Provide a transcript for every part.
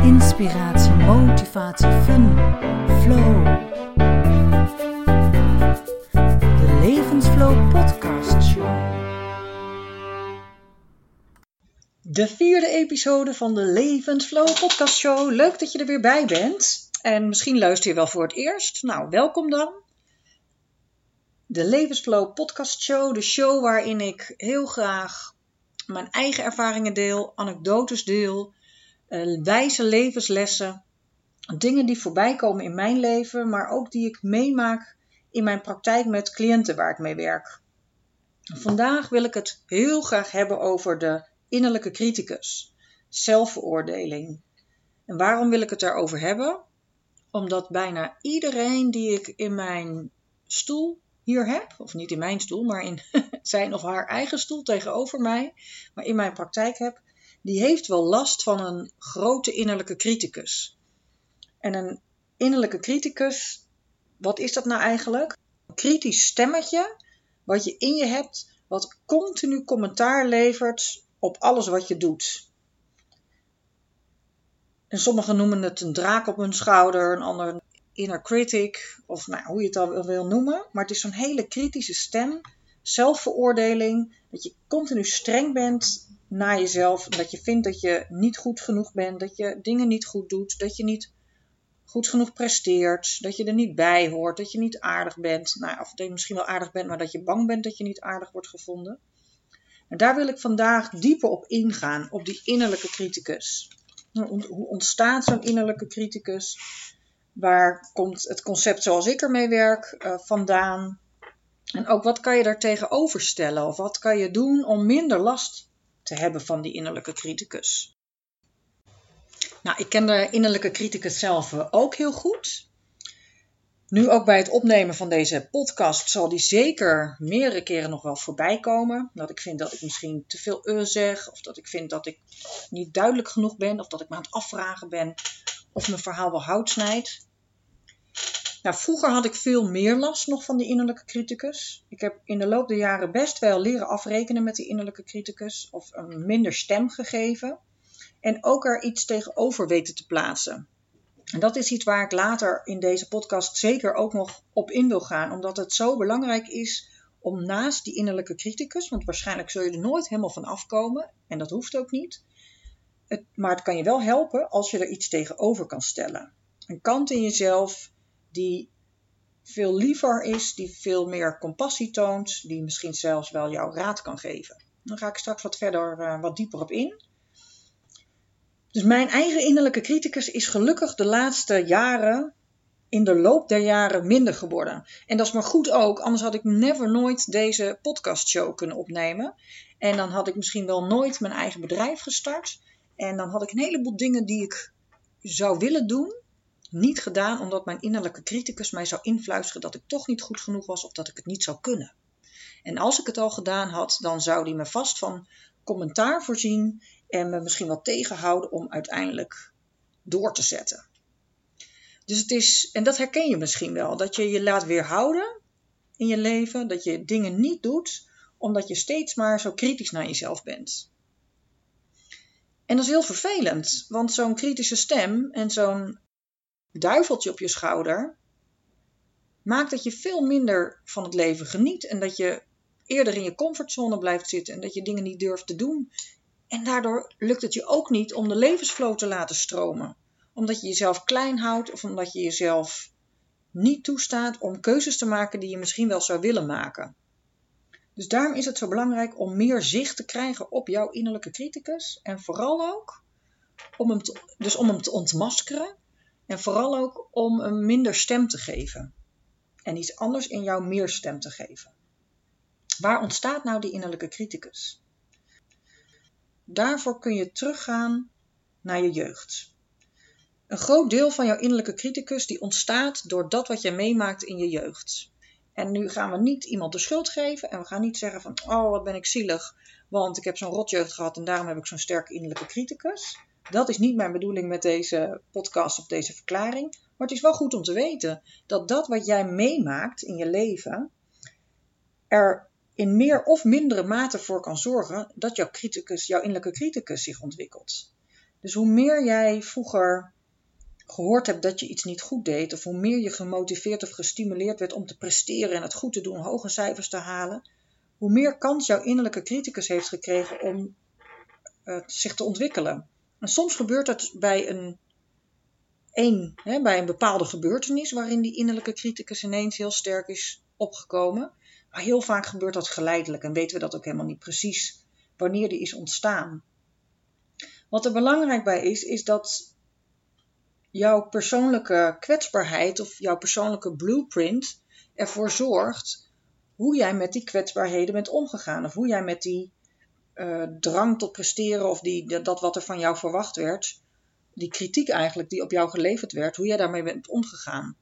Inspiratie, motivatie, fun, flow. De Levensflow Podcast Show. De vierde episode van de Levensflow Podcast Show. Leuk dat je er weer bij bent. En misschien luister je wel voor het eerst. Nou, welkom dan. De Levensflow Podcast Show, de show waarin ik heel graag mijn eigen ervaringen deel, anekdotes deel, wijze levenslessen, dingen die voorbij komen in mijn leven, maar ook die ik meemaak in mijn praktijk met cliënten waar ik mee werk. Vandaag wil ik het heel graag hebben over de innerlijke criticus, zelfveroordeling. En waarom wil ik het daarover hebben? Omdat bijna iedereen die ik in mijn stoel hier heb, of niet in mijn stoel, maar in zijn of haar eigen stoel tegenover mij, maar in mijn praktijk heb, die heeft wel last van een grote innerlijke criticus. En een innerlijke criticus, wat is dat nou eigenlijk? Een kritisch stemmetje wat je in je hebt, wat continu commentaar levert op alles wat je doet. En sommigen noemen het een draak op hun schouder, een ander inner critic, of nou, hoe je het al wil noemen. Maar het is zo'n hele kritische stem, zelfveroordeling, dat je continu streng bent naar jezelf, dat je vindt dat je niet goed genoeg bent, dat je dingen niet goed doet, dat je niet goed genoeg presteert, dat je er niet bij hoort, dat je niet aardig bent. Nou, of dat je misschien wel aardig bent, maar dat je bang bent dat je niet aardig wordt gevonden. En daar wil ik vandaag dieper op ingaan, op die innerlijke criticus. Hoe ontstaat zo'n innerlijke criticus? Waar komt het concept zoals ik ermee werk uh, vandaan? En ook wat kan je daar tegenover stellen? Of wat kan je doen om minder last te hebben van die innerlijke criticus? Nou, ik ken de innerlijke criticus zelf eh, ook heel goed. Nu ook bij het opnemen van deze podcast zal die zeker meerdere keren nog wel voorbij komen. Dat ik vind dat ik misschien te veel uh zeg, of dat ik vind dat ik niet duidelijk genoeg ben, of dat ik me aan het afvragen ben of mijn verhaal wel hout snijdt. Nou, vroeger had ik veel meer last nog van die innerlijke criticus. Ik heb in de loop der jaren best wel leren afrekenen met die innerlijke criticus, of een minder stem gegeven. En ook er iets tegenover weten te plaatsen. En dat is iets waar ik later in deze podcast zeker ook nog op in wil gaan, omdat het zo belangrijk is om naast die innerlijke criticus, want waarschijnlijk zul je er nooit helemaal van afkomen, en dat hoeft ook niet, het, maar het kan je wel helpen als je er iets tegenover kan stellen. Een kant in jezelf die veel liever is, die veel meer compassie toont, die misschien zelfs wel jouw raad kan geven. Dan ga ik straks wat verder, uh, wat dieper op in. Dus mijn eigen innerlijke criticus is gelukkig de laatste jaren, in de loop der jaren, minder geworden. En dat is maar goed ook, anders had ik never nooit deze podcastshow kunnen opnemen. En dan had ik misschien wel nooit mijn eigen bedrijf gestart. En dan had ik een heleboel dingen die ik zou willen doen, niet gedaan, omdat mijn innerlijke criticus mij zou influisteren dat ik toch niet goed genoeg was of dat ik het niet zou kunnen. En als ik het al gedaan had, dan zou die me vast van commentaar voorzien en me misschien wel tegenhouden om uiteindelijk door te zetten. Dus het is, en dat herken je misschien wel, dat je je laat weerhouden in je leven, dat je dingen niet doet omdat je steeds maar zo kritisch naar jezelf bent. En dat is heel vervelend, want zo'n kritische stem en zo'n duiveltje op je schouder maakt dat je veel minder van het leven geniet en dat je eerder in je comfortzone blijft zitten en dat je dingen niet durft te doen. En daardoor lukt het je ook niet om de levensvloot te laten stromen, omdat je jezelf klein houdt of omdat je jezelf niet toestaat om keuzes te maken die je misschien wel zou willen maken. Dus daarom is het zo belangrijk om meer zicht te krijgen op jouw innerlijke criticus. En vooral ook om hem dus om hem te ontmaskeren. En vooral ook om hem minder stem te geven. En iets anders in jou meer stem te geven. Waar ontstaat nou die innerlijke criticus? Daarvoor kun je teruggaan naar je jeugd. Een groot deel van jouw innerlijke criticus die ontstaat door dat wat je meemaakt in je jeugd. En nu gaan we niet iemand de schuld geven en we gaan niet zeggen van oh wat ben ik zielig, want ik heb zo'n rotjeugd gehad en daarom heb ik zo'n sterke innerlijke criticus. Dat is niet mijn bedoeling met deze podcast of deze verklaring. Maar het is wel goed om te weten dat dat wat jij meemaakt in je leven er in meer of mindere mate voor kan zorgen dat jouw criticus, jouw innerlijke criticus zich ontwikkelt. Dus hoe meer jij vroeger gehoord hebt dat je iets niet goed deed, of hoe meer je gemotiveerd of gestimuleerd werd om te presteren en het goed te doen, hoge cijfers te halen, hoe meer kans jouw innerlijke criticus heeft gekregen om uh, zich te ontwikkelen. En soms gebeurt dat bij een, een, hè, bij een bepaalde gebeurtenis waarin die innerlijke criticus ineens heel sterk is opgekomen. Maar heel vaak gebeurt dat geleidelijk en weten we dat ook helemaal niet precies wanneer die is ontstaan. Wat er belangrijk bij is, is dat jouw persoonlijke kwetsbaarheid of jouw persoonlijke blueprint ervoor zorgt hoe jij met die kwetsbaarheden bent omgegaan. Of hoe jij met die uh, drang tot presteren of die, dat wat er van jou verwacht werd, die kritiek eigenlijk die op jou geleverd werd, hoe jij daarmee bent omgegaan.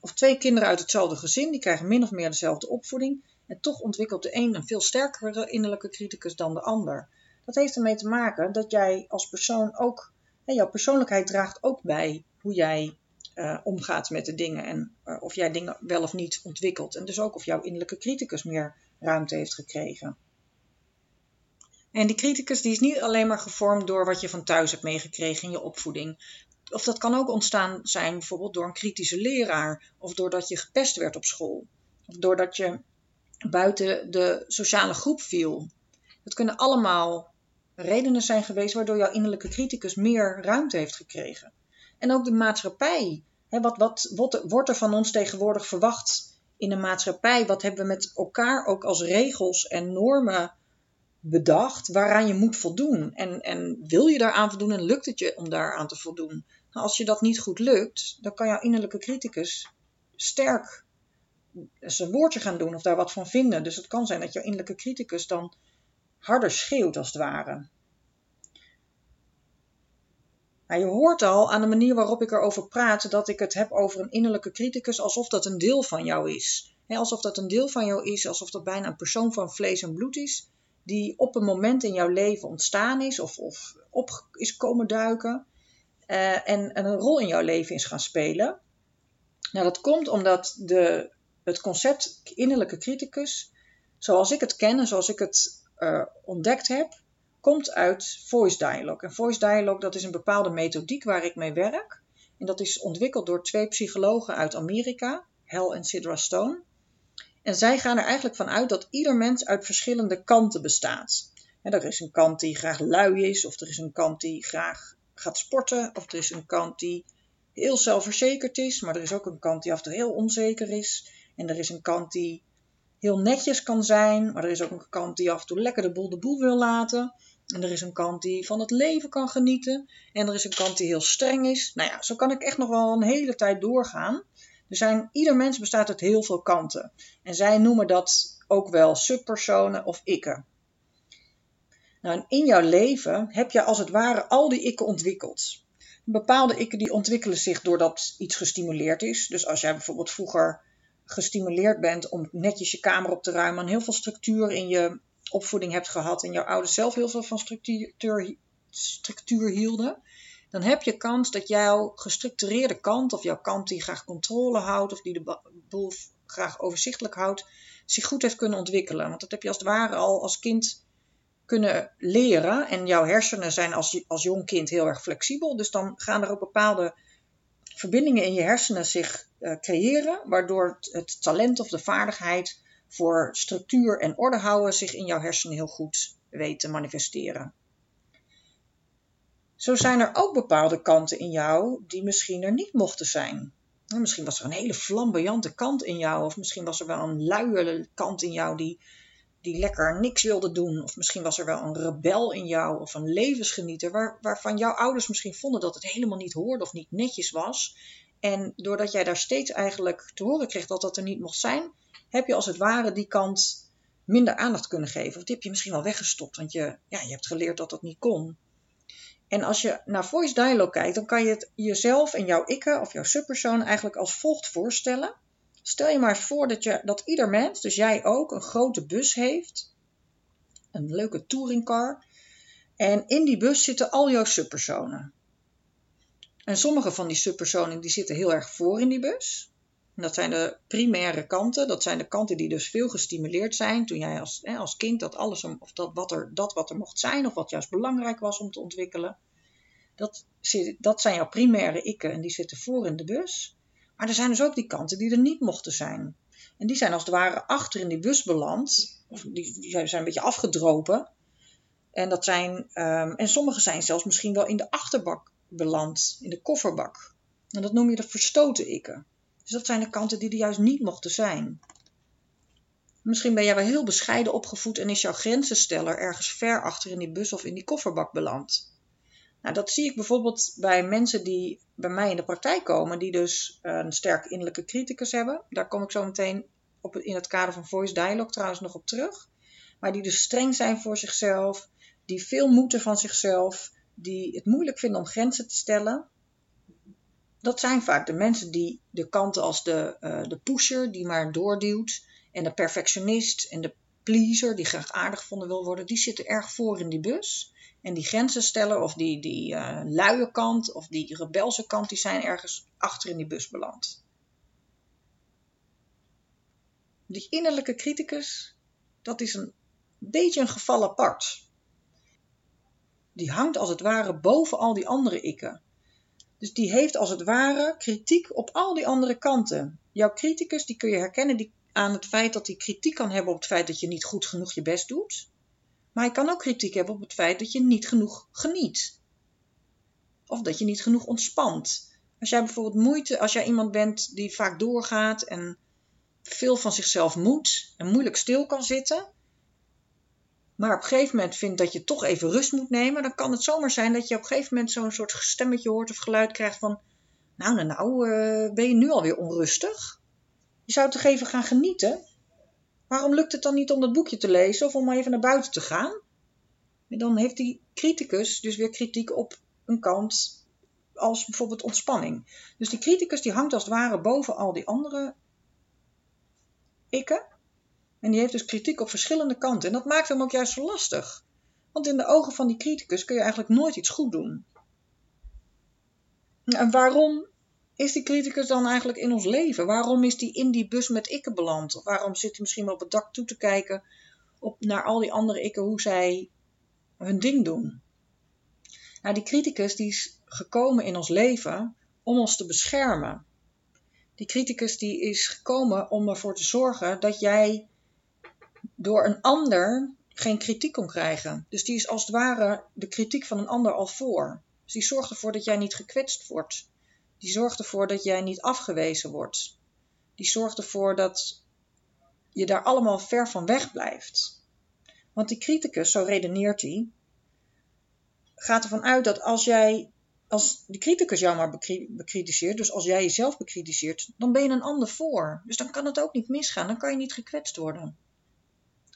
Of twee kinderen uit hetzelfde gezin, die krijgen min of meer dezelfde opvoeding. En toch ontwikkelt de een een veel sterkere innerlijke criticus dan de ander. Dat heeft ermee te maken dat jij als persoon ook, jouw persoonlijkheid draagt ook bij hoe jij uh, omgaat met de dingen en uh, of jij dingen wel of niet ontwikkelt. En dus ook of jouw innerlijke criticus meer ruimte heeft gekregen. En die criticus die is niet alleen maar gevormd door wat je van thuis hebt meegekregen in je opvoeding. Of dat kan ook ontstaan zijn bijvoorbeeld door een kritische leraar. Of doordat je gepest werd op school. Of doordat je buiten de sociale groep viel. Het kunnen allemaal redenen zijn geweest waardoor jouw innerlijke criticus meer ruimte heeft gekregen. En ook de maatschappij. wat, wat, wordt er van ons tegenwoordig verwacht in een maatschappij? Wat hebben we met elkaar ook als regels en normen bedacht waaraan je moet voldoen. En, en wil je daaraan voldoen en lukt het je om daaraan te voldoen? Nou, als je dat niet goed lukt, dan kan jouw innerlijke criticus sterk zijn woordje gaan doen of daar wat van vinden. Dus het kan zijn dat jouw innerlijke criticus dan harder schreeuwt als het ware. Nou, je hoort al aan de manier waarop ik erover praat dat ik het heb over een innerlijke criticus alsof dat een deel van jou is. alsof dat een deel van jou is, alsof dat bijna een persoon van vlees en bloed is die op een moment in jouw leven ontstaan is of, of op is komen duiken uh, en, een rol in jouw leven is gaan spelen. Nou, dat komt omdat de, het concept innerlijke criticus, zoals ik het ken en zoals ik het uh, ontdekt heb, komt uit voice dialogue. En voice dialogue dat is een bepaalde methodiek waar ik mee werk. En dat is ontwikkeld door twee psychologen uit Amerika, Hal en Sidra Stone. En zij gaan er eigenlijk van uit dat ieder mens uit verschillende kanten bestaat. er is een kant die graag lui is, of er is een kant die graag gaat sporten, of er is een kant die heel zelfverzekerd is, maar er is ook een kant die af en toe heel onzeker is. En er is een kant die heel netjes kan zijn, maar er is ook een kant die af en toe lekker de boel de boel wil laten. En er is een kant die van het leven kan genieten. En er is een kant die heel streng is. Nou ja, zo kan ik echt nog wel een hele tijd doorgaan. Er zijn, ieder mens bestaat uit heel veel kanten. En zij noemen dat ook wel subpersonen of ikken. Nou, in jouw leven heb je als het ware al die ikken ontwikkeld. Bepaalde ikken die ontwikkelen zich doordat iets gestimuleerd is. Dus als jij bijvoorbeeld vroeger gestimuleerd bent om netjes je kamer op te ruimen en heel veel structuur in je opvoeding hebt gehad en jouw ouders zelf heel veel van structuur, structuur hielden, dan heb je kans dat jouw gestructureerde kant, of jouw kant die graag controle houdt, of die de boel graag overzichtelijk houdt, zich goed heeft kunnen ontwikkelen. Want dat heb je als het ware al als kind kunnen leren. En jouw hersenen zijn als, als jong kind heel erg flexibel. Dus dan gaan er ook bepaalde verbindingen in je hersenen zich uh, creëren, waardoor het, het talent of de vaardigheid voor structuur en orde houden zich in jouw hersenen heel goed weet te manifesteren. Zo zijn er ook bepaalde kanten in jou die misschien er niet mochten zijn. Misschien was er een hele flamboyante kant in jou, of misschien was er wel een luie kant in jou die, die lekker niks wilde doen. Of misschien was er wel een rebel in jou, of een levensgenieter, waar, waarvan jouw ouders misschien vonden dat het helemaal niet hoorde of niet netjes was. En doordat jij daar steeds eigenlijk te horen kreeg dat dat er niet mocht zijn, heb je als het ware die kant minder aandacht kunnen geven. Of die heb je misschien wel weggestopt, want je, ja, je hebt geleerd dat dat niet kon. En als je naar voice dialogue kijkt, dan kan je het jezelf en jouw ikke of jouw subpersoon eigenlijk als volgt voorstellen. Stel je maar voor dat, je, dat ieder mens, dus jij ook, een grote bus heeft. Een leuke touringcar. En in die bus zitten al jouw subpersonen. En sommige van die subpersonen die zitten heel erg voor in die bus. Dat zijn de primaire kanten. Dat zijn de kanten die dus veel gestimuleerd zijn. Toen jij als, hè, als kind dat alles, of dat wat, er, dat wat er mocht zijn, of wat juist belangrijk was om te ontwikkelen. Dat, dat zijn jouw primaire ikken en die zitten voor in de bus. Maar er zijn dus ook die kanten die er niet mochten zijn. En die zijn als het ware achter in die bus beland. Of die, die zijn een beetje afgedropen. En, dat zijn, um, en sommige zijn zelfs misschien wel in de achterbak beland, in de kofferbak. En dat noem je de verstoten ikken. Dus dat zijn de kanten die er juist niet mochten zijn. Misschien ben jij wel heel bescheiden opgevoed en is jouw grenzensteller ergens ver achter in die bus of in die kofferbak beland. Nou, dat zie ik bijvoorbeeld bij mensen die bij mij in de praktijk komen, die dus een sterk innerlijke criticus hebben. Daar kom ik zo meteen op, in het kader van voice dialogue trouwens nog op terug. Maar die dus streng zijn voor zichzelf, die veel moeten van zichzelf, die het moeilijk vinden om grenzen te stellen. Dat zijn vaak de mensen die de kanten als de, uh, de pusher, die maar doorduwt, en de perfectionist en de pleaser, die graag aardig gevonden wil worden, die zitten erg voor in die bus. En die grenzen stellen, of die, die uh, luie kant, of die rebelse kant, die zijn ergens achter in die bus beland. Die innerlijke criticus, dat is een beetje een geval apart. Die hangt als het ware boven al die andere ikken. Dus die heeft als het ware kritiek op al die andere kanten. Jouw criticus, die kun je herkennen die, aan het feit dat hij kritiek kan hebben op het feit dat je niet goed genoeg je best doet. Maar hij kan ook kritiek hebben op het feit dat je niet genoeg geniet. Of dat je niet genoeg ontspant. Als jij bijvoorbeeld moeite, als jij iemand bent die vaak doorgaat en veel van zichzelf moet en moeilijk stil kan zitten, maar op een gegeven moment vindt dat je toch even rust moet nemen, dan kan het zomaar zijn dat je op een gegeven moment zo'n soort stemmetje hoort of geluid krijgt van, nou, nou, nou, uh, ben je nu alweer onrustig? Je zou toch even gaan genieten? Waarom lukt het dan niet om dat boekje te lezen of om even naar buiten te gaan? En dan heeft die criticus dus weer kritiek op een kant als bijvoorbeeld ontspanning. Dus die criticus die hangt als het ware boven al die andere ikken. En die heeft dus kritiek op verschillende kanten. En dat maakt hem ook juist zo lastig. Want in de ogen van die criticus kun je eigenlijk nooit iets goed doen. En waarom is die criticus dan eigenlijk in ons leven? Waarom is die in die bus met ikken beland? Of waarom zit hij misschien wel op het dak toe te kijken op, naar al die andere ikken hoe zij hun ding doen? Nou, die criticus die is gekomen in ons leven om ons te beschermen. Die criticus die is gekomen om ervoor te zorgen dat jij door een ander geen kritiek kon krijgen. Dus die is als het ware de kritiek van een ander al voor. Dus die zorgt ervoor dat jij niet gekwetst wordt. Die zorgt ervoor dat jij niet afgewezen wordt. Die zorgt ervoor dat je daar allemaal ver van weg blijft. Want die criticus, zo redeneert hij, gaat ervan uit dat als jij, als die criticus jou maar bekritiseert, dus als jij jezelf bekritiseert, dan ben je een ander voor. Dus dan kan het ook niet misgaan, dan kan je niet gekwetst worden.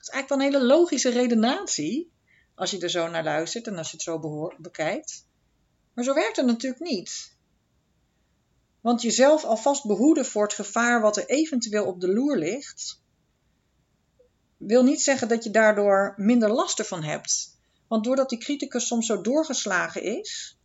Is eigenlijk wel een hele logische redenatie, als je er zo naar luistert en als je het zo bekijkt. Maar zo werkt het natuurlijk niet. Want jezelf alvast behoeden voor het gevaar wat er eventueel op de loer ligt, wil niet zeggen dat je daardoor minder last ervan hebt. Want doordat die criticus soms zo doorgeslagen is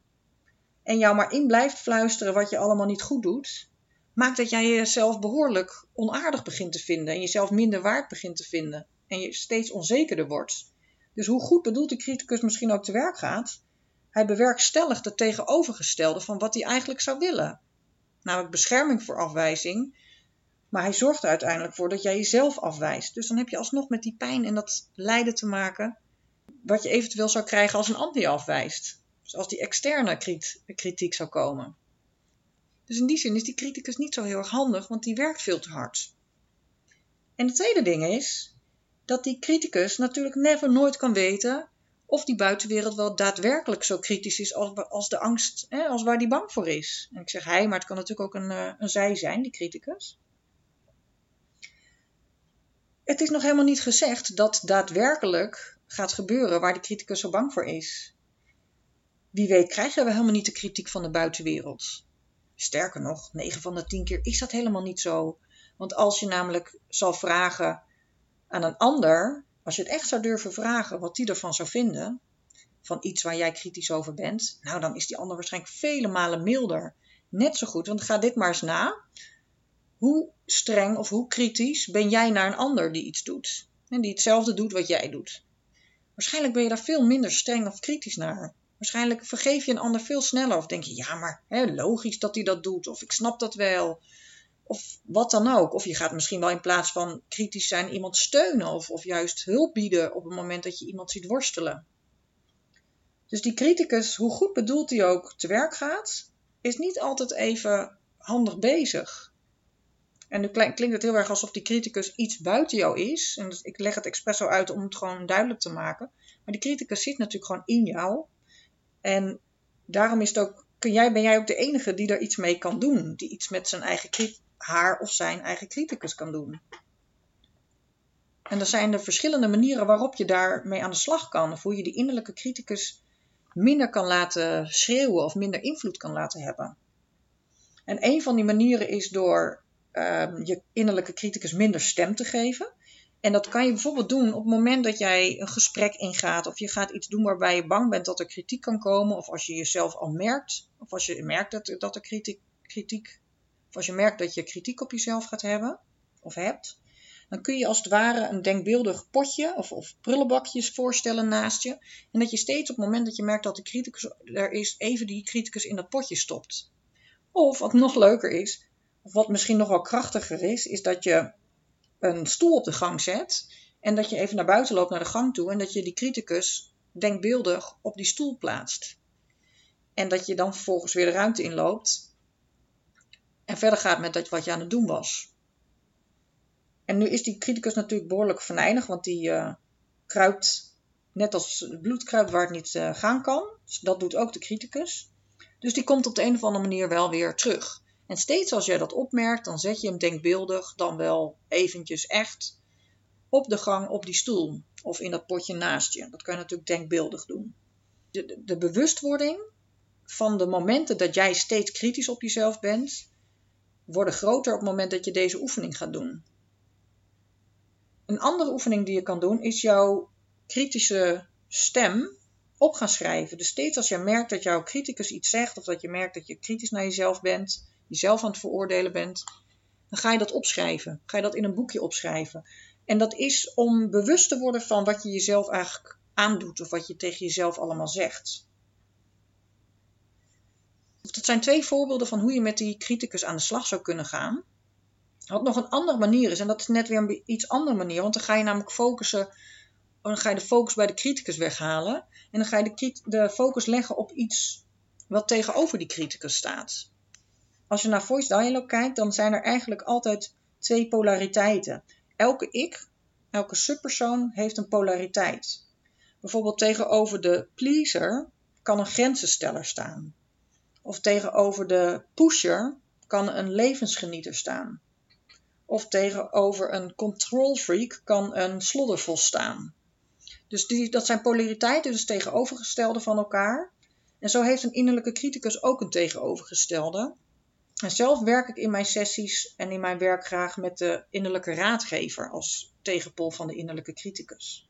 en jou maar in blijft fluisteren wat je allemaal niet goed doet, maakt dat jij jezelf behoorlijk onaardig begint te vinden en jezelf minder waard begint te vinden en je steeds onzekerder wordt. Dus hoe goed bedoeld die criticus misschien ook te werk gaat, hij bewerkstelligt het tegenovergestelde van wat hij eigenlijk zou willen. Namelijk bescherming voor afwijzing. Maar hij zorgt er uiteindelijk voor dat jij jezelf afwijst. Dus dan heb je alsnog met die pijn en dat lijden te maken. Wat je eventueel zou krijgen als een ander je afwijst. Dus als die externe kritiek zou komen. Dus in die zin is die criticus niet zo heel erg handig, want die werkt veel te hard. En het tweede ding is dat die criticus natuurlijk never nooit kan weten of die buitenwereld wel daadwerkelijk zo kritisch is als, als de angst, hè, als waar die bang voor is. En ik zeg hij, maar het kan natuurlijk ook een, uh, een zij zijn, die criticus. Het is nog helemaal niet gezegd dat daadwerkelijk gaat gebeuren waar die criticus zo bang voor is. wie weet krijgen we helemaal niet de kritiek van de buitenwereld. Sterker nog, 9 van de 10 keer is dat helemaal niet zo. Want als je namelijk zal vragen aan een ander, als je het echt zou durven vragen wat die ervan zou vinden, van iets waar jij kritisch over bent, nou dan is die ander waarschijnlijk vele malen milder. Net zo goed, want ga dit maar eens na. Hoe streng of hoe kritisch ben jij naar een ander die iets doet? En die hetzelfde doet wat jij doet. Waarschijnlijk ben je daar veel minder streng of kritisch naar. Waarschijnlijk vergeef je een ander veel sneller. Of denk je, ja, maar hè, logisch dat hij dat doet. Of ik snap dat wel. Of wat dan ook. Of je gaat misschien wel in plaats van kritisch zijn iemand steunen. Of, of juist hulp bieden op het moment dat je iemand ziet worstelen. Dus die criticus, hoe goed bedoeld hij ook te werk gaat, is niet altijd even handig bezig. En nu klinkt het heel erg alsof die criticus iets buiten jou is. En ik leg het expres zo uit om het gewoon duidelijk te maken. Maar die criticus zit natuurlijk gewoon in jou. En daarom is het ook, kun jij, ben jij ook de enige die er iets mee kan doen. Die iets met zijn eigen, haar of zijn eigen criticus kan doen. En er zijn er verschillende manieren waarop je daarmee aan de slag kan. Of hoe je die innerlijke criticus minder kan laten schreeuwen of minder invloed kan laten hebben. En een van die manieren is door Ehm, je innerlijke criticus minder stem te geven. En dat kan je bijvoorbeeld doen op het moment dat jij een gesprek ingaat of je gaat iets doen waarbij je bang bent dat er kritiek kan komen of als je jezelf al merkt of als je merkt dat, dat er kritiek, kritiek als je merkt dat je kritiek op jezelf gaat hebben of hebt, dan kun je als het ware een denkbeeldig potje of, of prullenbakjes voorstellen naast je en dat je steeds op het moment dat je merkt dat de criticus er is, even die criticus in dat potje stopt. Of wat nog leuker is, of wat misschien nog wel krachtiger is, is dat je een stoel op de gang zet en dat je even naar buiten loopt naar de gang toe en dat je die criticus denkbeeldig op die stoel plaatst. En dat je dan vervolgens weer de ruimte inloopt en verder gaat met dat wat je aan het doen was. En nu is die criticus natuurlijk behoorlijk venijnig, want die uh, kruipt net als het bloed kruipt waar het niet uh, gaan kan. Dus dat doet ook de criticus. Dus die komt op de een of andere manier wel weer terug. En steeds als jij dat opmerkt, dan zet je hem denkbeeldig dan wel eventjes echt op de gang op die stoel of in dat potje naast je. Dat kan je natuurlijk denkbeeldig doen. De, bewustwording van de momenten dat jij steeds kritisch op jezelf bent, worden groter op het moment dat je deze oefening gaat doen. Een andere oefening die je kan doen is jouw kritische stem op gaan schrijven. Dus steeds als je merkt dat jouw criticus iets zegt of dat je merkt dat je kritisch naar jezelf bent, jezelf aan het veroordelen bent, dan ga je dat opschrijven. Ga je dat in een boekje opschrijven. En dat is om bewust te worden van wat je jezelf eigenlijk aandoet of wat je tegen jezelf allemaal zegt. Dat zijn twee voorbeelden van hoe je met die criticus aan de slag zou kunnen gaan. Wat nog een andere manier is, en dat is net weer een iets andere manier, want dan ga je namelijk focussen, dan ga je de focus bij de criticus weghalen en dan ga je de, de focus leggen op iets wat tegenover die criticus staat als je naar voice dialogue kijkt, dan zijn er eigenlijk altijd twee polariteiten. Elke ik, elke subpersoon heeft een polariteit. Bijvoorbeeld tegenover de pleaser kan een grenzensteller staan. Of tegenover de pusher kan een levensgenieter staan. Of tegenover een control freak kan een sloddervos staan. Dus die, dat zijn polariteiten, dus tegenovergestelde van elkaar. En zo heeft een innerlijke criticus ook een tegenovergestelde. En zelf werk ik in mijn sessies en in mijn werk graag met de innerlijke raadgever als tegenpol van de innerlijke criticus.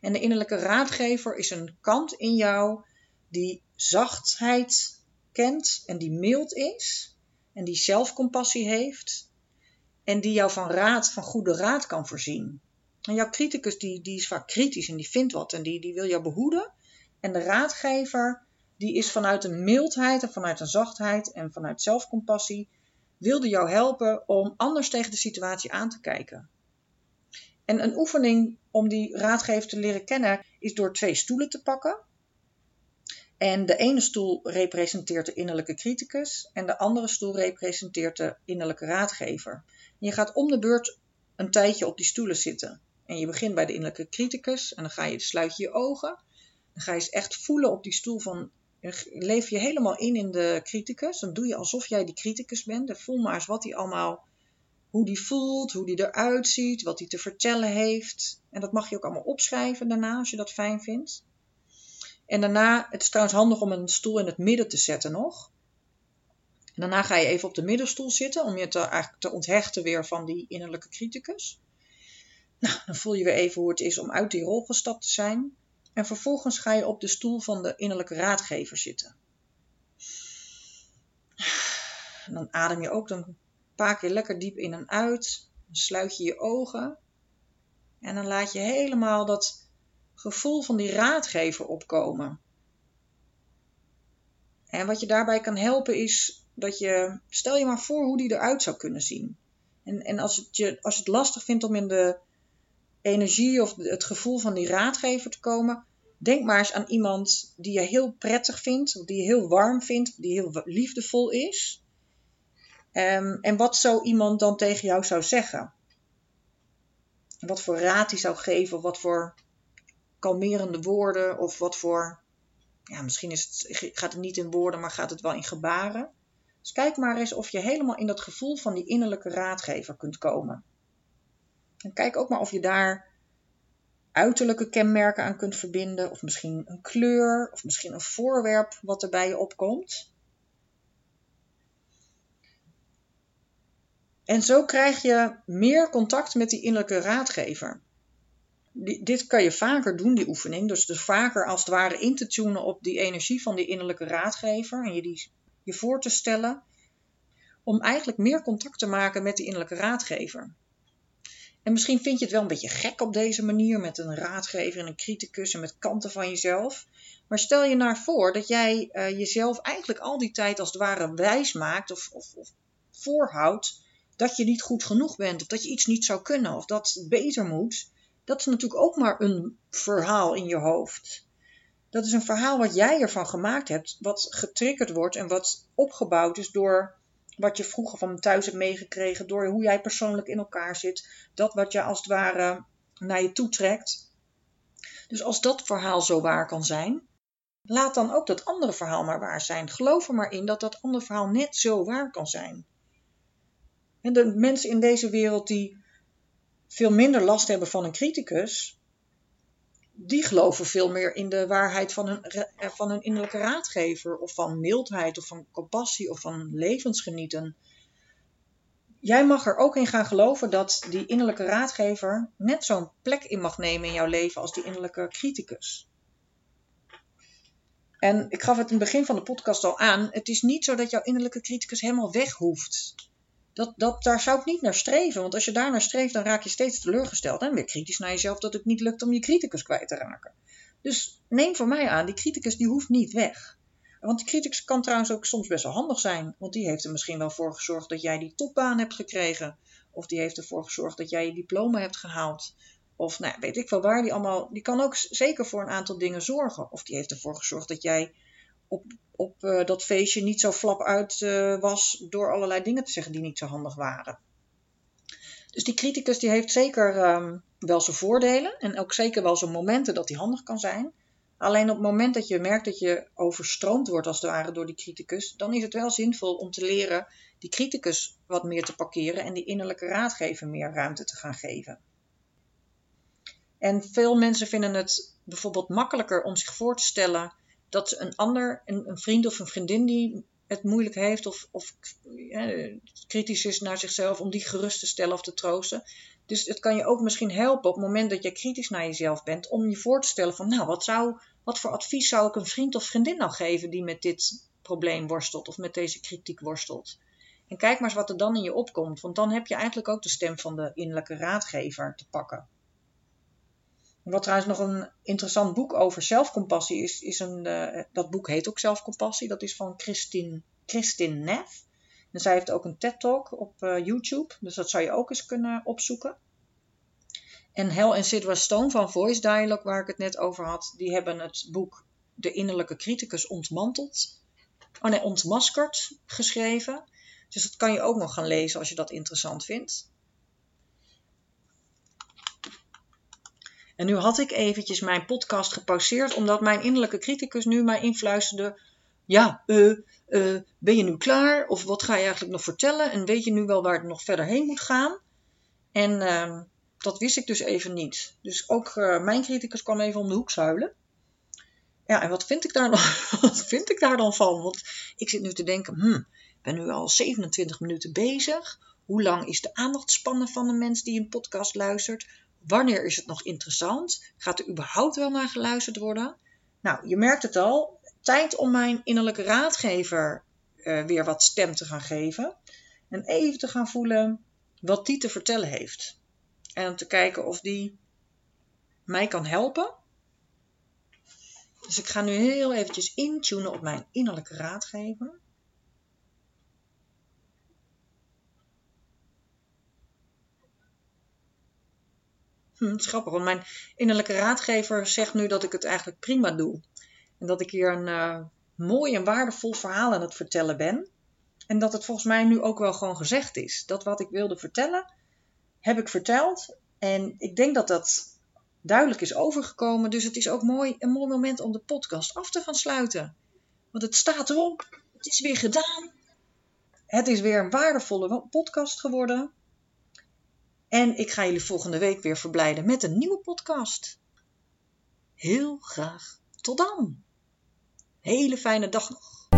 En de innerlijke raadgever is een kant in jou die zachtheid kent en die mild is en die zelfcompassie heeft en die jou van raad, van goede raad kan voorzien. En jouw criticus die, die is vaak kritisch en die vindt wat en die, die wil jou behoeden. En de raadgever die is vanuit een mildheid en vanuit een zachtheid en vanuit zelfcompassie, wilde jou helpen om anders tegen de situatie aan te kijken. En een oefening om die raadgever te leren kennen is door twee stoelen te pakken. En de ene stoel representeert de innerlijke criticus en de andere stoel representeert de innerlijke raadgever. je gaat om de beurt een tijdje op die stoelen zitten. En je begint bij de innerlijke criticus en dan ga je, sluit je je ogen. Dan ga je eens echt voelen op die stoel van leef je helemaal in in de criticus. Dan doe je alsof jij die criticus bent. Dan voel maar eens wat hij allemaal, hoe die voelt, hoe die eruit ziet, wat hij te vertellen heeft. En dat mag je ook allemaal opschrijven daarna als je dat fijn vindt. En daarna, het is trouwens handig om een stoel in het midden te zetten nog. Daarna ga je even op de middenstoel zitten om je te, eigenlijk te onthechten weer van die innerlijke criticus. Nou, dan voel je weer even hoe het is om uit die rol gestapt te zijn. En vervolgens ga je op de stoel van de innerlijke raadgever zitten. En dan adem je ook een paar keer lekker diep in en uit. Dan sluit je je ogen. En dan laat je helemaal dat gevoel van die raadgever opkomen. En wat je daarbij kan helpen is dat je, stel je maar voor hoe die eruit zou kunnen zien. En, en als, het je, als het lastig vindt om in de energie of het gevoel van die raadgever te komen, denk maar eens aan iemand die je heel prettig vindt, of die je heel warm vindt, die heel liefdevol is. Um, en wat zo iemand dan tegen jou zou zeggen? Wat voor raad hij zou geven, of wat voor kalmerende woorden, of wat voor. Ja, misschien is het, gaat het niet in woorden, maar gaat het wel in gebaren. Dus kijk maar eens of je helemaal in dat gevoel van die innerlijke raadgever kunt komen. En kijk ook maar of je daar uiterlijke kenmerken aan kunt verbinden, of misschien een kleur, of misschien een voorwerp wat er bij je opkomt. En zo krijg je meer contact met die innerlijke raadgever. Dit kan je vaker doen, die oefening. Dus, dus vaker als het ware in te tunen op die energie van die innerlijke raadgever. En je die je voor te stellen. Om eigenlijk meer contact te maken met die innerlijke raadgever. En misschien vind je het wel een beetje gek op deze manier, met een raadgever en een criticus en met kanten van jezelf. Maar stel je nou voor dat jij uh, jezelf eigenlijk al die tijd als het ware wijs maakt of, of, of voorhoudt dat je niet goed genoeg bent, of dat je iets niet zou kunnen, of dat het beter moet. Dat is natuurlijk ook maar een verhaal in je hoofd. Dat is een verhaal wat jij ervan gemaakt hebt, wat getriggerd wordt en wat opgebouwd is door wat je vroeger van thuis hebt meegekregen, door hoe jij persoonlijk in elkaar zit, dat wat je als het ware naar je toe trekt. Dus als dat verhaal zo waar kan zijn, laat dan ook dat andere verhaal maar waar zijn. Geloof er maar in dat dat andere verhaal net zo waar kan zijn. En de mensen in deze wereld die veel minder last hebben van een criticus, die geloven veel meer in de waarheid van hun, eh, van innerlijke raadgever, of van mildheid, of van compassie, of van levensgenieten. Jij mag er ook in gaan geloven dat die innerlijke raadgever net zo'n plek in mag nemen in jouw leven als die innerlijke criticus. En ik gaf het in het begin van de podcast al aan: het is niet zo dat jouw innerlijke criticus helemaal weg hoeft. Dat, dat, daar zou ik niet naar streven. Want als je daar naar streeft, dan raak je steeds teleurgesteld. En weer kritisch naar jezelf dat het niet lukt om je criticus kwijt te raken. Dus neem voor mij aan, die criticus die hoeft niet weg. Want die criticus kan trouwens ook soms best wel handig zijn. Want die heeft er misschien wel voor gezorgd dat jij die topbaan hebt gekregen. Of die heeft ervoor gezorgd dat jij je diploma hebt gehaald. Of nou, weet ik wel waar. Die, allemaal, die kan ook zeker voor een aantal dingen zorgen. Of die heeft ervoor gezorgd dat jij op, op uh, dat feestje niet zo flap uit uh, was door allerlei dingen te zeggen die niet zo handig waren. Dus die criticus die heeft zeker um, wel zijn voordelen en ook zeker wel zijn momenten dat hij handig kan zijn. Alleen op het moment dat je merkt dat je overstroomd wordt als het ware door die criticus, dan is het wel zinvol om te leren die criticus wat meer te parkeren en die innerlijke raadgever meer ruimte te gaan geven. En veel mensen vinden het bijvoorbeeld makkelijker om zich voor te stellen dat een ander, een, een, vriend of een vriendin die het moeilijk heeft of, of kritisch is naar zichzelf, om die gerust te stellen of te troosten. Dus het kan je ook misschien helpen op het moment dat je kritisch naar jezelf bent, om je voor te stellen van, nou, wat, zou, wat voor advies zou ik een vriend of vriendin nou geven die met dit probleem worstelt of met deze kritiek worstelt. En kijk maar eens wat er dan in je opkomt, want dan heb je eigenlijk ook de stem van de innerlijke raadgever te pakken. Wat trouwens nog een interessant boek over zelfcompassie is, is een, uh, dat boek heet ook Zelfcompassie. Dat is van Christine, Christine Neff. En zij heeft ook een TED-talk op uh, YouTube, dus dat zou je ook eens kunnen opzoeken. En Hel en Sidra Stone van Voice Dialogue, waar ik het net over had, die hebben het boek De innerlijke criticus ontmanteld. Oh nee, ontmaskerd geschreven. Dus dat kan je ook nog gaan lezen als je dat interessant vindt. En nu had ik eventjes mijn podcast gepauzeerd, omdat mijn innerlijke criticus nu mij influisterde. Ja, uh, uh, ben je nu klaar? Of wat ga je eigenlijk nog vertellen? En weet je nu wel waar het nog verder heen moet gaan? En uh, dat wist ik dus even niet. Dus ook uh, mijn criticus kwam even om de hoek zuilen. Ja, en wat vind ik daar dan, wat vind ik daar dan van? Want ik zit nu te denken, hmm, ik ben nu al 27 minuten bezig. Hoe lang is de aandachtspannen van een mens die een podcast luistert? Wanneer is het nog interessant? Gaat er überhaupt wel naar geluisterd worden? Nou, je merkt het al. Tijd om mijn innerlijke raadgever uh, weer wat stem te gaan geven. En even te gaan voelen wat die te vertellen heeft. En om te kijken of die mij kan helpen. Dus ik ga nu heel eventjes intunen op mijn innerlijke raadgever. Hm, is grappig, want mijn innerlijke raadgever zegt nu dat ik het eigenlijk prima doe. En dat ik hier een uh, mooi en waardevol verhaal aan het vertellen ben. En dat het volgens mij nu ook wel gewoon gezegd is. Dat wat ik wilde vertellen, heb ik verteld. En ik denk dat dat duidelijk is overgekomen. Dus het is ook mooi, een mooi moment om de podcast af te gaan sluiten. Want het staat erop. Het is weer gedaan. Het is weer een waardevolle podcast geworden. En ik ga jullie volgende week weer verblijden met een nieuwe podcast. Heel graag tot dan. Hele fijne dag nog.